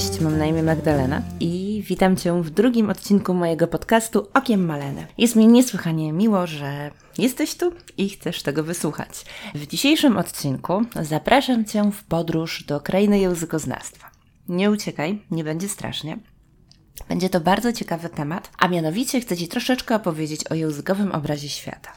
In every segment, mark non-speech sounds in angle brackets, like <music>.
Cześć, mam na imię Magdalena i witam Cię w drugim odcinku mojego podcastu Okiem Maleny. Jest mi niesłychanie miło, że jesteś tu i chcesz tego wysłuchać. W dzisiejszym odcinku zapraszam Cię w podróż do krainy językoznawstwa. Nie uciekaj, nie będzie strasznie. Będzie to bardzo ciekawy temat, a mianowicie chcę Ci troszeczkę opowiedzieć o językowym obrazie świata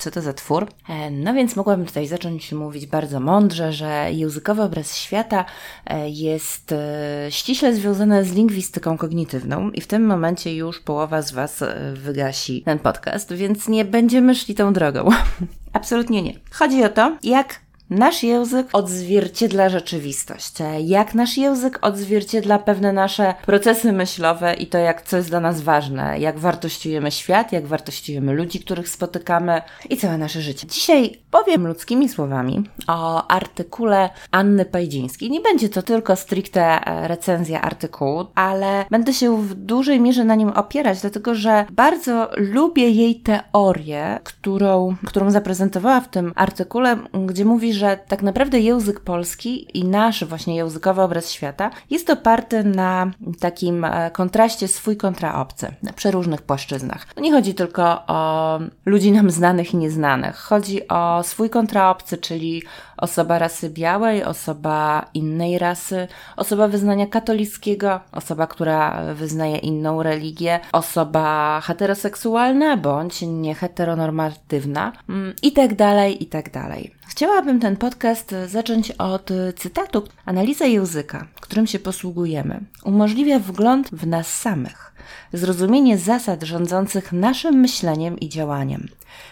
co to za twór. E, no więc mogłabym tutaj zacząć mówić bardzo mądrze, że językowy obraz świata e, jest e, ściśle związany z lingwistyką kognitywną i w tym momencie już połowa z Was wygasi ten podcast, więc nie będziemy szli tą drogą. <laughs> Absolutnie nie. Chodzi o to, jak Nasz język odzwierciedla rzeczywistość. Jak nasz język odzwierciedla pewne nasze procesy myślowe i to, jak co jest dla nas ważne, jak wartościujemy świat, jak wartościujemy ludzi, których spotykamy i całe nasze życie. Dzisiaj powiem ludzkimi słowami o artykule Anny Pajdzińskiej. Nie będzie to tylko stricte e, recenzja artykułu, ale będę się w dużej mierze na nim opierać, dlatego że bardzo lubię jej teorię, którą, którą zaprezentowała w tym artykule, gdzie mówi, że tak naprawdę język polski i nasz właśnie językowy obraz świata jest oparty na takim e, kontraście swój kontra obcy, na przeróżnych płaszczyznach. Nie chodzi tylko o ludzi nam znanych i nieznanych. Chodzi o swój kontra obcy, czyli osoba rasy białej, osoba innej rasy, osoba wyznania katolickiego, osoba, która wyznaje inną religię, osoba heteroseksualna bądź nieheteronormatywna mm, i tak dalej, i tak dalej. Chciałabym ten podcast zacząć od cytatu. Analiza języka, którym się posługujemy, umożliwia wgląd w nas samych, zrozumienie zasad rządzących naszym myśleniem i działaniem.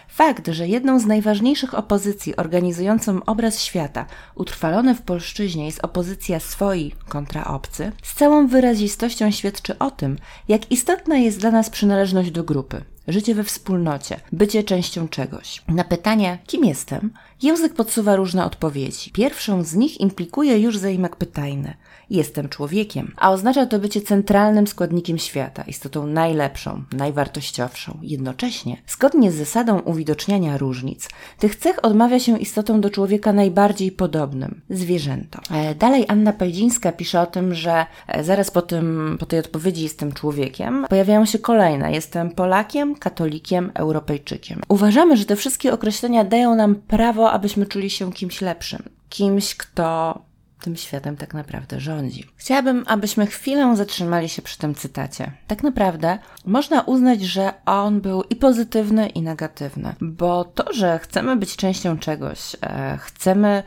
Fakt, że jedną z najważniejszych opozycji organizującą obraz świata utrwalony w polszczyźnie jest opozycja swoi kontra obcy, z całą wyrazistością świadczy o tym, jak istotna jest dla nas przynależność do grupy, życie we wspólnocie, bycie częścią czegoś. Na pytanie, kim jestem, język podsuwa różne odpowiedzi. Pierwszą z nich implikuje już zaimek pytajny. Jestem człowiekiem, a oznacza to bycie centralnym składnikiem świata, istotą najlepszą, najwartościowszą. Jednocześnie, zgodnie z zasadą uwidoczniania różnic, tych cech odmawia się istotą do człowieka najbardziej podobnym zwierzętom. E, dalej Anna Pajdzińska pisze o tym, że e, zaraz po, tym, po tej odpowiedzi jestem człowiekiem, pojawiają się kolejne. Jestem Polakiem, katolikiem, Europejczykiem. Uważamy, że te wszystkie określenia dają nam prawo, abyśmy czuli się kimś lepszym. Kimś, kto tym światem tak naprawdę rządzi. Chciałabym, abyśmy chwilę zatrzymali się przy tym cytacie. Tak naprawdę można uznać, że on był i pozytywny, i negatywny, bo to, że chcemy być częścią czegoś, e, chcemy,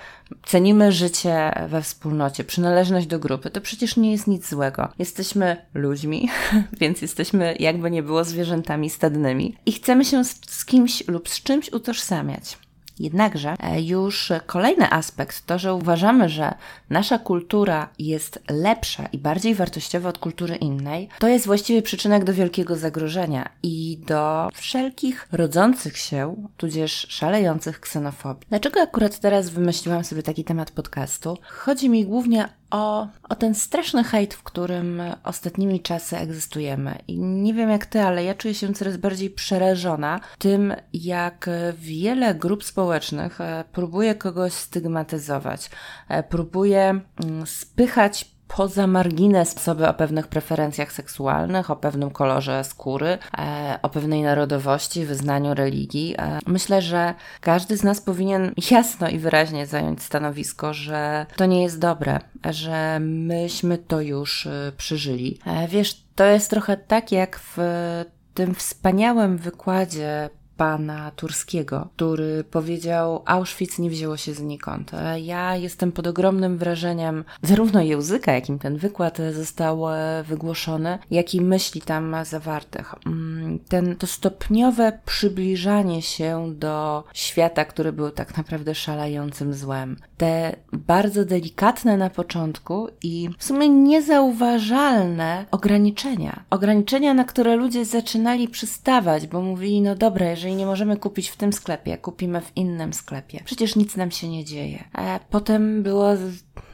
cenimy życie we wspólnocie, przynależność do grupy, to przecież nie jest nic złego. Jesteśmy ludźmi, <laughs> więc jesteśmy jakby nie było zwierzętami stadnymi i chcemy się z, z kimś lub z czymś utożsamiać. Jednakże e, już kolejny aspekt, to, że uważamy, że nasza kultura jest lepsza i bardziej wartościowa od kultury innej, to jest właściwie przyczynek do wielkiego zagrożenia i do wszelkich rodzących się, tudzież szalejących ksenofobii. Dlaczego akurat teraz wymyśliłam sobie taki temat podcastu? Chodzi mi głównie o, o ten straszny hejt, w którym ostatnimi czasy egzystujemy. I nie wiem jak ty, ale ja czuję się coraz bardziej przerażona tym, jak wiele grup społecznych e, próbuje kogoś stygmatyzować, e, próbuje mm, spychać poza margines osoby o pewnych preferencjach seksualnych, o pewnym kolorze skóry, e, o pewnej narodowości, wyznaniu religii. E, myślę, że każdy z nas powinien jasno i wyraźnie zająć stanowisko, że to nie jest dobre, że myśmy to już e, przeżyli. Wiesz, to jest trochę tak jak w tym wspaniałym wykładzie pana Turskiego, który powiedział: Auschwitz nie wzięło się znikąd. Ja jestem pod ogromnym wrażeniem zarówno języka, jakim ten wykład został e, wygłoszony, jak i myśli tam zawartych. Mm, ten, to stopniowe przybliżanie się do świata, który był tak naprawdę szalejącym złem. Te bardzo delikatne na początku i w sumie niezauważalne ograniczenia. Ograniczenia, na które ludzie zaczynali przystawać, bo mówili: No dobra, jeżeli jeżeli nie możemy kupić w tym sklepie, kupimy w innym sklepie. Przecież nic nam się nie dzieje. A potem było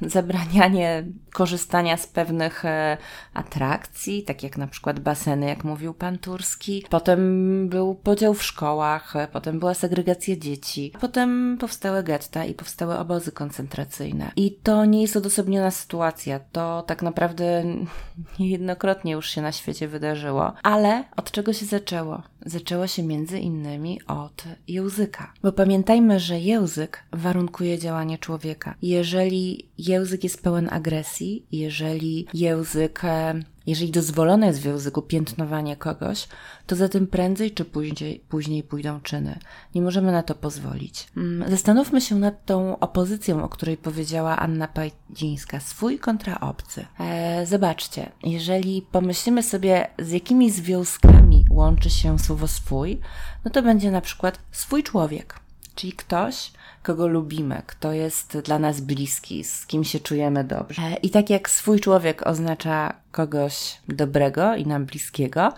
zabranianie korzystania z pewnych e, atrakcji, tak jak na przykład baseny, jak mówił pan Turski. Potem był podział w szkołach, e, potem była segregacja dzieci, potem powstały getta i powstały obozy koncentracyjne. I to nie jest odosobniona sytuacja, to tak naprawdę <laughs> niejednokrotnie już się na świecie wydarzyło. Ale od czego się zaczęło? Zaczęło się między innymi od języka. Bo pamiętajmy, że język warunkuje działanie człowieka. Jeżeli język jest pełen agresji, jeżeli język e, jeżeli dozwolone jest w języku piętnowanie kogoś, to za tym prędzej czy później, później pójdą czyny. Nie możemy na to pozwolić. Mm, zastanówmy się nad tą opozycją, o której powiedziała Anna Pajdzińska. Swój kontra obcy. Eee, zobaczcie, jeżeli pomyślimy sobie, z jakimi związkami łączy się słowo swój, no to będzie na przykład swój człowiek czyli ktoś, kogo lubimy, kto jest dla nas bliski, z kim się czujemy dobrze. I tak jak swój człowiek oznacza kogoś dobrego i nam bliskiego,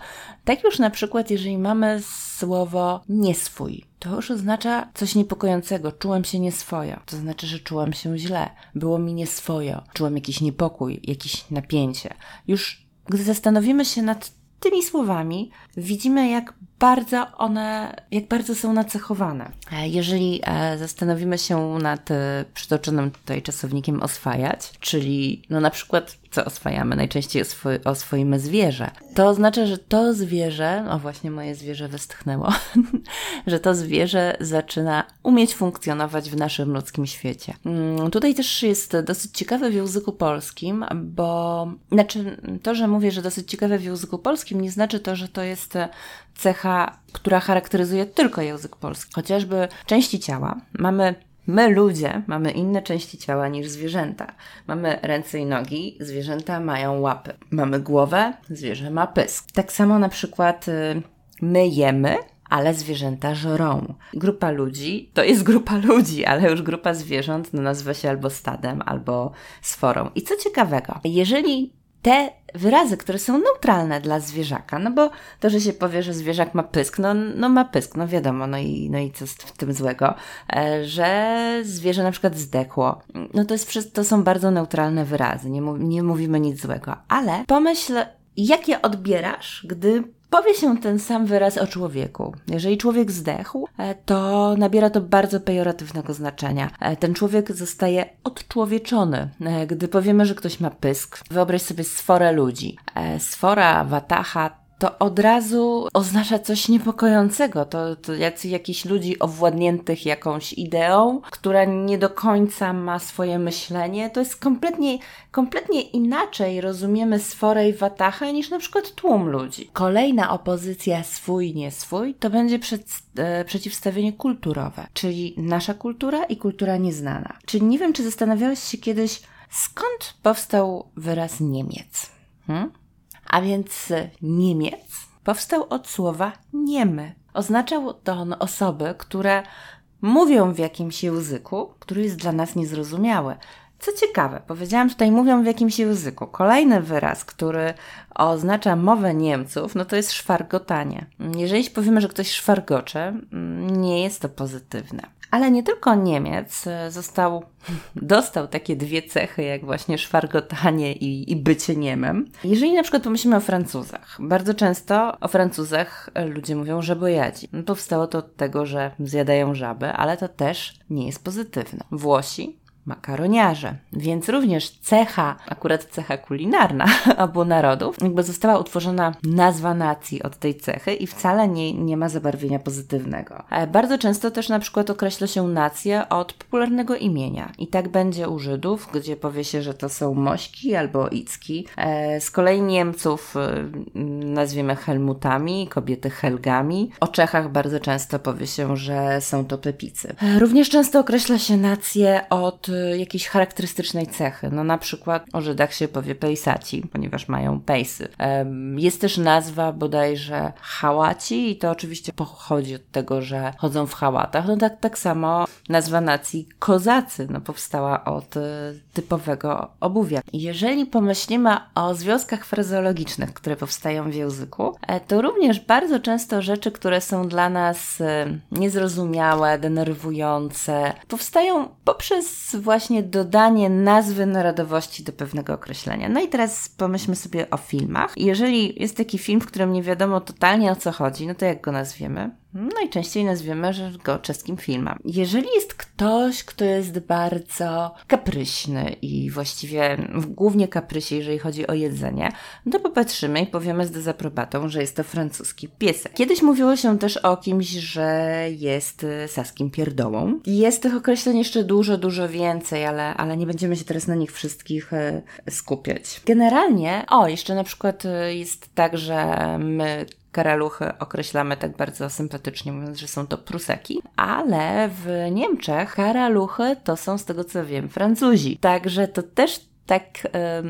tak już na przykład, jeżeli mamy słowo nieswój, to już oznacza coś niepokojącego. Czułem się nieswojo. To znaczy, że czułem się źle. Było mi nieswojo. Czułem jakiś niepokój, jakieś napięcie. Już gdy zastanowimy się nad tymi słowami, widzimy, jak bardzo one, jak bardzo są nacechowane. E, jeżeli e, zastanowimy się nad e, przytoczonym tutaj czasownikiem oswajać, czyli no na przykład co oswajamy, najczęściej oswo- oswoimy zwierzę, to oznacza, że to zwierzę, o właśnie moje zwierzę westchnęło, <laughs> że to zwierzę zaczyna umieć funkcjonować w naszym ludzkim świecie. Mm, tutaj też jest dosyć ciekawe w języku polskim, bo znaczy to, że mówię, że dosyć ciekawe w języku polskim, nie znaczy to, że to jest cecha, która charakteryzuje tylko język polski. Chociażby części ciała mamy My, ludzie, mamy inne części ciała niż zwierzęta. Mamy ręce i nogi, zwierzęta mają łapy. Mamy głowę, zwierzę ma pysk. Tak samo na przykład y, my jemy, ale zwierzęta żrą. Grupa ludzi to jest grupa ludzi, ale już grupa zwierząt no, nazywa się albo stadem, albo sforą. I co ciekawego, jeżeli te wyrazy, które są neutralne dla zwierzaka, no bo to, że się powie, że zwierzak ma pysk, no, no ma pysk, no wiadomo, no i, no i co w tym złego, e, że zwierzę na przykład zdechło, no to, jest, to są bardzo neutralne wyrazy, nie, nie mówimy nic złego, ale pomyśl, jak je odbierasz, gdy powie się ten sam wyraz o człowieku. Jeżeli człowiek zdechł, e, to nabiera to bardzo pejoratywnego znaczenia. E, ten człowiek zostaje odczłowieczony. E, gdy powiemy, że ktoś ma pysk, wyobraź sobie sforę ludzi. Sfora, watacha to od razu oznacza coś niepokojącego. To, to jacy jakiś ludzi owładniętych jakąś ideą, która nie do końca ma swoje myślenie. To jest kompletnie, kompletnie inaczej rozumiemy sforę i watachę niż na przykład tłum ludzi. Kolejna opozycja swój, nie swój to będzie przed, e, przeciwstawienie kulturowe, czyli nasza kultura i kultura nieznana. Czyli nie wiem, czy zastanawiałeś się kiedyś, skąd powstał wyraz Niemiec? Hmm? A więc Niemiec, powstał od słowa niemy. Oznaczał to on osoby, które mówią w jakimś języku, który jest dla nas niezrozumiały. Co ciekawe, powiedziałam tutaj mówią w jakimś języku. Kolejny wyraz, który oznacza mowę Niemców, no to jest szwargotanie. Jeżeli powiemy, że ktoś szwargocze, nie jest to pozytywne. Ale nie tylko Niemiec e, został, <laughs> dostał takie dwie cechy, jak właśnie szwargotanie i, i bycie niemem. Jeżeli na przykład pomyślimy o Francuzach, bardzo często o Francuzach ludzie mówią żabojadzi. Powstało to od tego, że zjadają żaby, ale to też nie jest pozytywne. Włosi makaroniarze. Więc również cecha, akurat cecha kulinarna <laughs> obu narodów, jakby została utworzona nazwa nacji od tej cechy i wcale nie, nie ma zabarwienia pozytywnego. E, bardzo często też na przykład określa się nację od popularnego imienia. I tak będzie u Żydów, gdzie powie się, że to są Mośki albo Icki. E, z kolei Niemców e, nazwiemy Helmutami, kobiety Helgami. O Czechach bardzo często powie się, że są to Pepicy. Również często określa się nację od jakiejś charakterystycznej cechy. No na przykład o Żydach się powie pejsaci, ponieważ mają pejsy. Jest też nazwa bodajże hałaci i to oczywiście pochodzi od tego, że chodzą w hałatach. No tak, tak samo nazwa nacji kozacy no powstała od y, typowego obuwia. Jeżeli pomyślimy o związkach frazeologicznych, które powstają w języku, e, to również bardzo często rzeczy, które są dla nas y, niezrozumiałe, denerwujące, powstają poprzez właśnie dodanie nazwy narodowości do pewnego określenia. No i teraz pomyślmy sobie o filmach. Jeżeli jest taki film, w którym nie wiadomo totalnie o co chodzi, no to jak go nazwiemy? Najczęściej nazwiemy go czeskim filmem. Jeżeli jest ktoś, kto jest bardzo kapryśny i właściwie głównie kaprysi, jeżeli chodzi o jedzenie, to popatrzymy i powiemy z dezaprobatą, że jest to francuski piesek. Kiedyś mówiło się też o kimś, że jest saskim pierdołą. Jest tych określeń jeszcze dużo, dużo więcej, ale, ale nie będziemy się teraz na nich wszystkich e, skupiać. Generalnie, o, jeszcze na przykład e, jest tak, że my karaluchy określamy tak bardzo sympatycznie, mówiąc, że są to pruseki, ale w Niemczech karaluchy to są, z tego co wiem, Francuzi. Także to też tak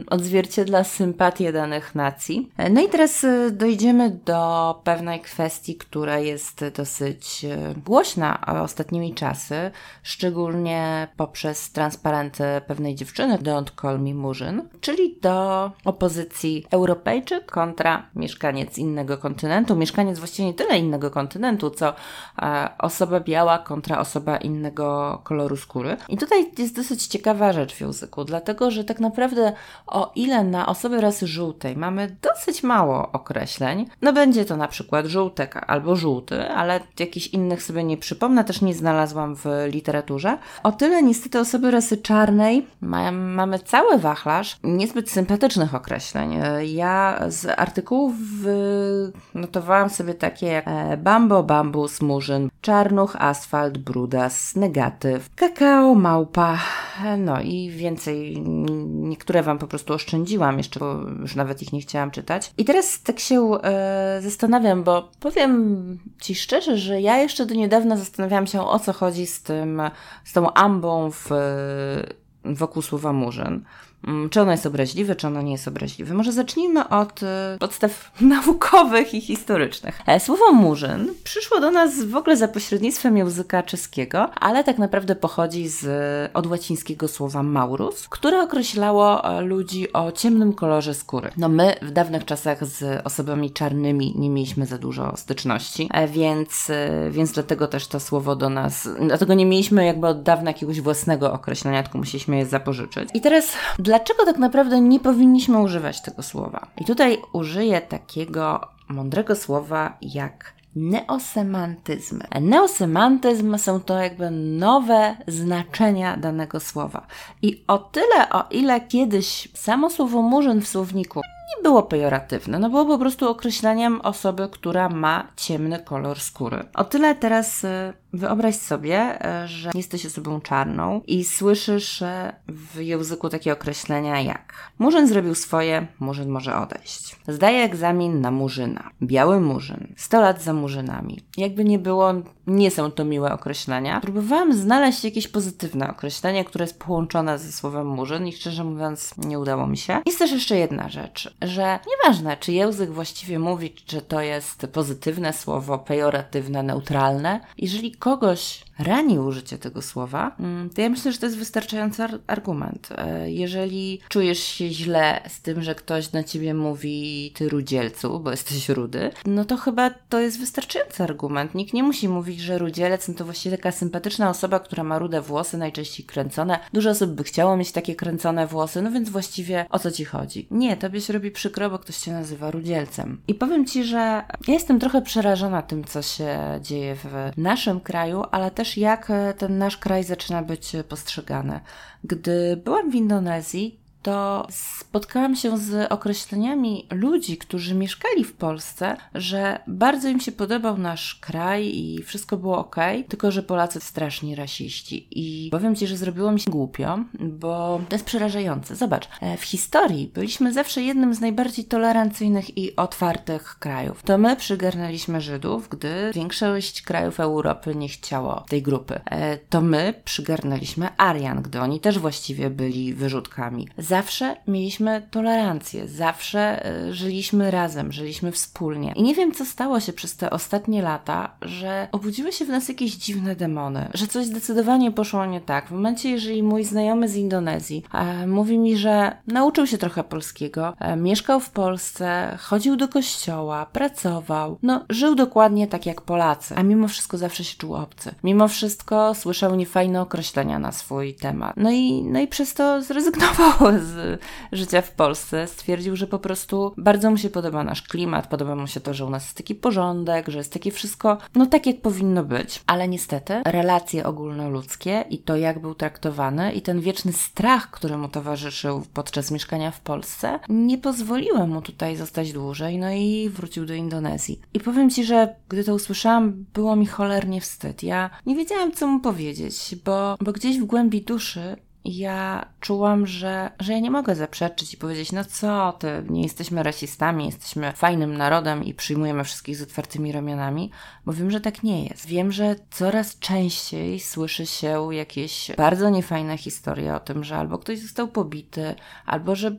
odzwierciedla sympatię danych nacji. No i teraz e, dojdziemy do pewnej kwestii, która jest dosyć e, głośna ostatnimi czasy, szczególnie poprzez transparenty pewnej dziewczyny Don't Call Me Murzyn, czyli do opozycji Europejczyk kontra mieszkaniec innego kontynentu. Mieszkaniec właściwie nie tyle innego kontynentu, co e, osoba biała kontra osoba innego koloru skóry. I tutaj jest dosyć ciekawa rzecz w języku, dlatego że tak naprawdę o ile na osoby rasy żółtej mamy dosyć mało określeń, no będzie to na przykład żółtek albo żółty, ale jakichś innych sobie nie przypomnę, też nie znalazłam w literaturze. O tyle niestety osoby rasy czarnej mamy cały wachlarz niezbyt sympatycznych określeń. Ja z artykułów notowałam sobie takie e, bambo, bambus, murzyn, czarnuch, asfalt, brudas, negatyw, kakao, małpa, no i więcej niektóre Wam po prostu oszczędziłam jeszcze, bo już nawet ich nie chciałam czytać. I teraz tak się e, zastanawiam, bo powiem Ci szczerze, że ja jeszcze do niedawna zastanawiałam się, o co chodzi z tym, z tą ambą w, wokół słowa murzyn. Mm, czy ono jest obraźliwe, czy ono nie jest obraźliwe. Może zacznijmy od y, podstaw <laughs> naukowych i historycznych. E, słowo murzyn przyszło do nas w ogóle za pośrednictwem języka czeskiego, ale tak naprawdę pochodzi z, od łacińskiego słowa maurus, które określało e, ludzi o ciemnym kolorze skóry. No my w dawnych czasach z osobami czarnymi nie mieliśmy za dużo styczności, e, więc, więc dlatego też to słowo do nas, dlatego nie mieliśmy jakby od dawna jakiegoś własnego określenia, tylko musieliśmy je zapożyczyć. I teraz dlaczego tak naprawdę nie powinniśmy używać tego słowa? I tutaj użyję takiego mądrego słowa jak neosemantyzm. Neosemantyzm są to jakby nowe znaczenia danego słowa. I o tyle, o ile kiedyś samo słowo murzyn w słowniku nie było pejoratywne, no było po prostu określeniem osoby, która ma ciemny kolor skóry. O tyle teraz y, Wyobraź sobie, e, że jesteś osobą czarną i słyszysz w języku takie określenia jak Murzyn zrobił swoje, Murzyn może odejść. Zdaje egzamin na Murzyna. Biały Murzyn. 100 lat za Murzynami. Jakby nie było, nie są to miłe określenia. Próbowałam znaleźć jakieś pozytywne określenie, które jest połączone ze słowem Murzyn i szczerze mówiąc nie udało mi się. Jest też jeszcze jedna rzecz, że nieważne czy język właściwie mówi, czy to jest pozytywne słowo, pejoratywne, neutralne, jeżeli kogoś rani użycie tego słowa, mm, to ja myślę, że to jest wystarczający argument. E, jeżeli czujesz się źle z tym, że ktoś na ciebie mówi ty rudzielcu, bo jesteś rudy, no to chyba to jest wystarczający argument. Nikt nie musi mówić, że rudzielec no to właściwie taka sympatyczna osoba, która ma rude włosy, najczęściej kręcone. Dużo osób by chciało mieć takie kręcone włosy, no więc właściwie o co ci chodzi? Nie, tobie się robi przykro, bo ktoś cię nazywa rudzielcem. I powiem ci, że ja jestem trochę przerażona tym, co się dzieje w naszym kraju, ale też jak e, ten nasz kraj zaczyna być postrzegany. Gdy byłam w Indonezji, to spotkałam się z określeniami ludzi, którzy mieszkali w Polsce, że bardzo im się podobał nasz kraj i wszystko było ok, tylko że Polacy strasznie rasiści. I powiem Ci, że zrobiło mi się głupio, bo to jest przerażające. Zobacz, e, w historii byliśmy zawsze jednym z najbardziej tolerancyjnych i otwartych krajów. To my przygarnęliśmy Żydów, gdy większość krajów Europy nie chciało tej grupy. E, to my przygarnęliśmy Arian, gdy oni też właściwie byli wyrzutkami zawsze mieliśmy tolerancję, zawsze e, żyliśmy razem, żyliśmy wspólnie. I nie wiem, co stało się przez te ostatnie lata, że obudziły się w nas jakieś dziwne demony, że coś zdecydowanie poszło nie tak. W momencie, jeżeli mój znajomy z Indonezji e, mówi mi, że nauczył się trochę polskiego, e, mieszkał w Polsce, chodził do kościoła, pracował, no żył dokładnie tak jak Polacy, a mimo wszystko zawsze się czuł obcy. Mimo wszystko słyszał niefajne określenia na swój temat. No i, no i przez to zrezygnował z życia w Polsce. Stwierdził, że po prostu bardzo mu się podoba nasz klimat, podoba mu się to, że u nas jest taki porządek, że jest takie wszystko, no tak jak powinno być. Ale niestety relacje ogólnoludzkie i to, jak był traktowany i ten wieczny strach, który mu towarzyszył podczas mieszkania w Polsce, nie pozwoliły mu tutaj zostać dłużej, no i wrócił do Indonezji. I powiem Ci, że gdy to usłyszałam, było mi cholernie wstyd. Ja nie wiedziałam, co mu powiedzieć, bo, bo gdzieś w głębi duszy ja czułam, że, że ja nie mogę zaprzeczyć i powiedzieć, no co ty, nie jesteśmy rasistami, jesteśmy fajnym narodem i przyjmujemy wszystkich z otwartymi ramionami, bo wiem, że tak nie jest. Wiem, że coraz częściej słyszy się jakieś bardzo niefajne historie o tym, że albo ktoś został pobity, albo że,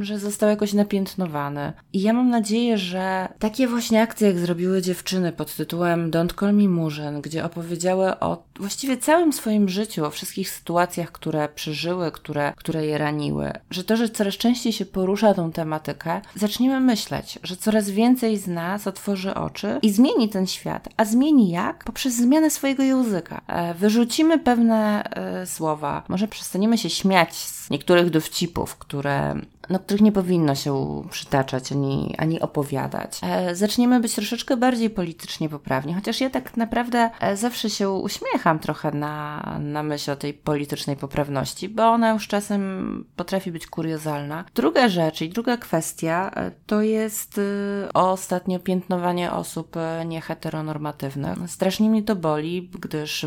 że został jakoś napiętnowany. I ja mam nadzieję, że takie właśnie akcje, jak zrobiły dziewczyny pod tytułem Don't Call Me Murzyn, gdzie opowiedziały o właściwie całym swoim życiu, o wszystkich sytuacjach, które przeżyły, które, które je raniły, że to, że coraz częściej się porusza tą tematykę, zaczniemy myśleć, że coraz więcej z nas otworzy oczy i zmieni ten świat. A zmieni jak? Poprzez zmianę swojego języka. E, wyrzucimy pewne e, słowa, może przestaniemy się śmiać z niektórych dowcipów, które no, których nie powinno się przytaczać ani, ani opowiadać. E, zaczniemy być troszeczkę bardziej politycznie poprawni, chociaż ja tak naprawdę e, zawsze się uśmiecham trochę na, na myśl o tej politycznej poprawności, bo ona już czasem potrafi być kuriozalna. Druga rzecz i druga kwestia e, to jest e, ostatnio piętnowanie osób e, nieheteronormatywnych. Strasznie mnie to boli, gdyż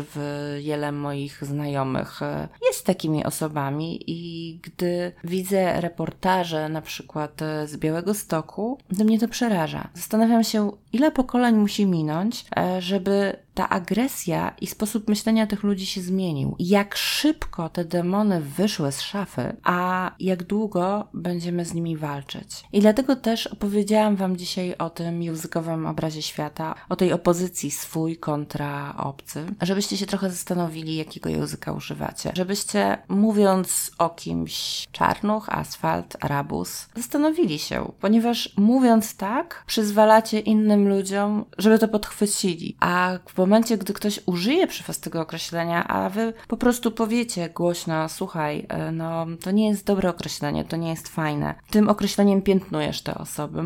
wiele moich znajomych jest takimi osobami i gdy widzę reportaże, reportaże na przykład e, z Białego Stoku, to mnie to przeraża. Zastanawiam się, ile pokoleń musi minąć, e, żeby ta agresja i sposób myślenia tych ludzi się zmienił. Jak szybko te demony wyszły z szafy, a jak długo będziemy z nimi walczyć. I dlatego też opowiedziałam Wam dzisiaj o tym językowym obrazie świata, o tej opozycji swój kontra obcy, żebyście się trochę zastanowili, jakiego języka używacie. Żebyście, mówiąc o kimś czarnuch, asfalt, arabus, zastanowili się, ponieważ mówiąc tak, przyzwalacie innym ludziom, żeby to podchwycili, a w momencie, gdy ktoś użyje przy was tego określenia, a wy po prostu powiecie głośno, słuchaj, e, no to nie jest dobre określenie, to nie jest fajne. Tym określeniem piętnujesz te osoby.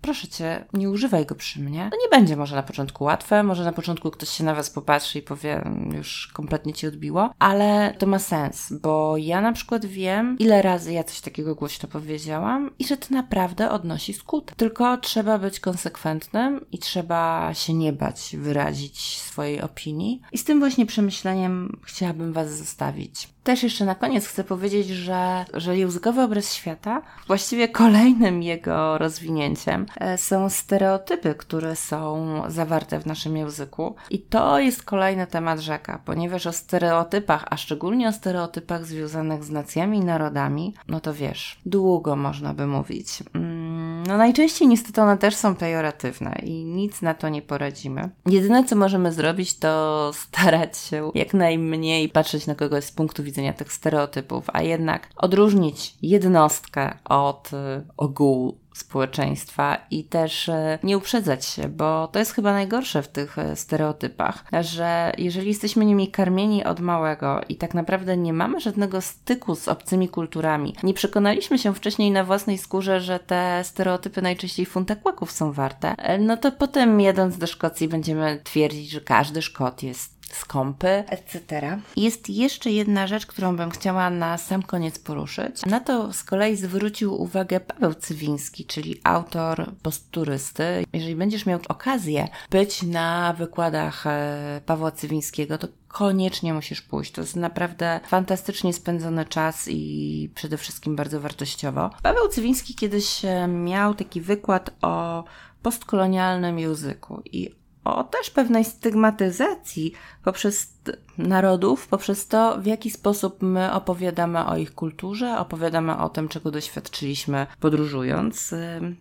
Proszę cię, nie używaj go przy mnie. To nie będzie może na początku łatwe, może na początku ktoś się na was popatrzy i powie, już kompletnie ci odbiło, ale to ma sens, bo ja na przykład wiem, ile razy ja coś takiego głośno powiedziałam i że to naprawdę odnosi skutek. Tylko trzeba być konsekwentnym i trzeba się nie bać wyrazić swojej opinii. I z tym właśnie przemyśleniem chciałabym Was zostawić. Też jeszcze na koniec chcę powiedzieć, że, że językowy obraz świata, właściwie kolejnym jego rozwinięciem, e, są stereotypy, które są zawarte w naszym języku. I to jest kolejny temat rzeka, ponieważ o stereotypach, a szczególnie o stereotypach związanych z nacjami i narodami, no to wiesz, długo można by mówić. Mm, no najczęściej niestety one też są pejoratywne i nic na to nie poradzimy. Jedyne co możemy zrobić, to starać się jak najmniej patrzeć na kogoś z punktu widzenia widzenia tych stereotypów, a jednak odróżnić jednostkę od y, ogółu społeczeństwa i też y, nie uprzedzać się, bo to jest chyba najgorsze w tych y, stereotypach, że jeżeli jesteśmy nimi karmieni od małego i tak naprawdę nie mamy żadnego styku z obcymi kulturami, nie przekonaliśmy się wcześniej na własnej skórze, że te stereotypy najczęściej funtakłaków są warte, no to potem jadąc do Szkocji będziemy twierdzić, że każdy Szkot jest skąpy, etc. Jest jeszcze jedna rzecz, którą bym chciała na sam koniec poruszyć. Na to z kolei zwrócił uwagę Paweł Cywiński, czyli autor Posturysty. Jeżeli będziesz miał okazję być na wykładach e, Pawła Cywińskiego, to koniecznie musisz pójść. To jest naprawdę fantastycznie spędzony czas i przede wszystkim bardzo wartościowo. Paweł Cywiński kiedyś e, miał taki wykład o postkolonialnym języku i o też pewnej stygmatyzacji poprzez narodów, poprzez to, w jaki sposób my opowiadamy o ich kulturze, opowiadamy o tym, czego doświadczyliśmy podróżując.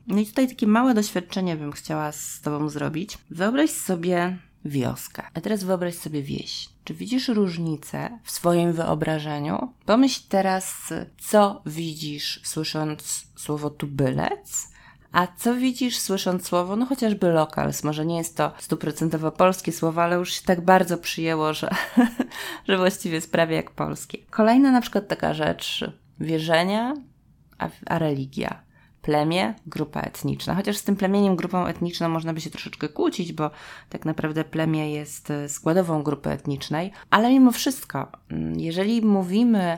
No i tutaj takie małe doświadczenie bym chciała z Tobą zrobić. Wyobraź sobie wioskę, a teraz wyobraź sobie wieś. Czy widzisz różnicę w swoim wyobrażeniu? Pomyśl teraz, co widzisz słysząc słowo tubylec, a co widzisz, słysząc słowo, no chociażby lokals, może nie jest to stuprocentowo polskie słowo, ale już się tak bardzo przyjęło, że, <laughs> że właściwie jest prawie jak polskie. Kolejna na przykład taka rzecz, wierzenia, a, a religia. Plemię, grupa etniczna. Chociaż z tym plemieniem, grupą etniczną można by się troszeczkę kłócić, bo tak naprawdę plemię jest e, składową grupy etnicznej, ale mimo wszystko, mm, jeżeli mówimy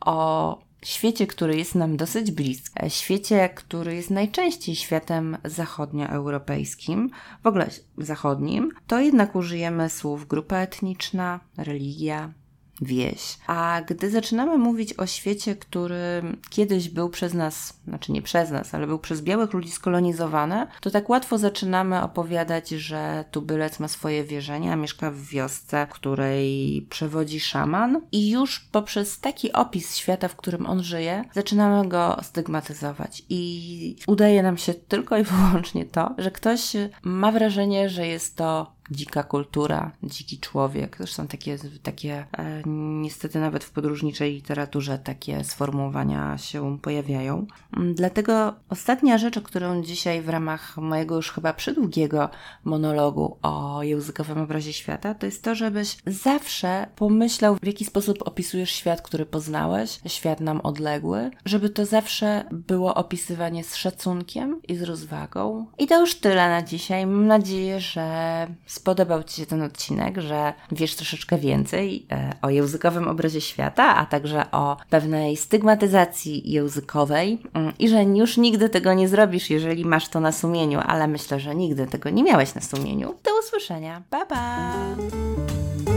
o świecie, który jest nam dosyć bliski, e, świecie, który jest najczęściej światem zachodnioeuropejskim, w ogóle zachodnim, to jednak użyjemy słów grupa etniczna, religia, wieś. A gdy zaczynamy mówić o świecie, który kiedyś był przez nas, znaczy nie przez nas, ale był przez białych ludzi skolonizowany, to tak łatwo zaczynamy opowiadać, że tubylec ma swoje wierzenia, mieszka w wiosce, której przewodzi szaman i już poprzez taki opis świata, w którym on żyje, zaczynamy go stygmatyzować i udaje nam się tylko i wyłącznie to, że ktoś ma wrażenie, że jest to dzika kultura, dziki człowiek. Zresztą takie, takie e, niestety nawet w podróżniczej literaturze takie sformułowania się pojawiają. Mm, dlatego ostatnia rzecz, o którą dzisiaj w ramach mojego już chyba przydługiego monologu o językowym obrazie świata, to jest to, żebyś zawsze pomyślał, w jaki sposób opisujesz świat, który poznałeś, świat nam odległy, żeby to zawsze było opisywanie z szacunkiem i z rozwagą. I to już tyle na dzisiaj. Mam nadzieję, że spodobał Ci się ten odcinek, że wiesz troszeczkę więcej e, o językowym obrazie świata, a także o pewnej stygmatyzacji językowej mm, i że już nigdy tego nie zrobisz, jeżeli masz to na sumieniu, ale myślę, że nigdy tego nie miałeś na sumieniu. Do usłyszenia. Pa, pa!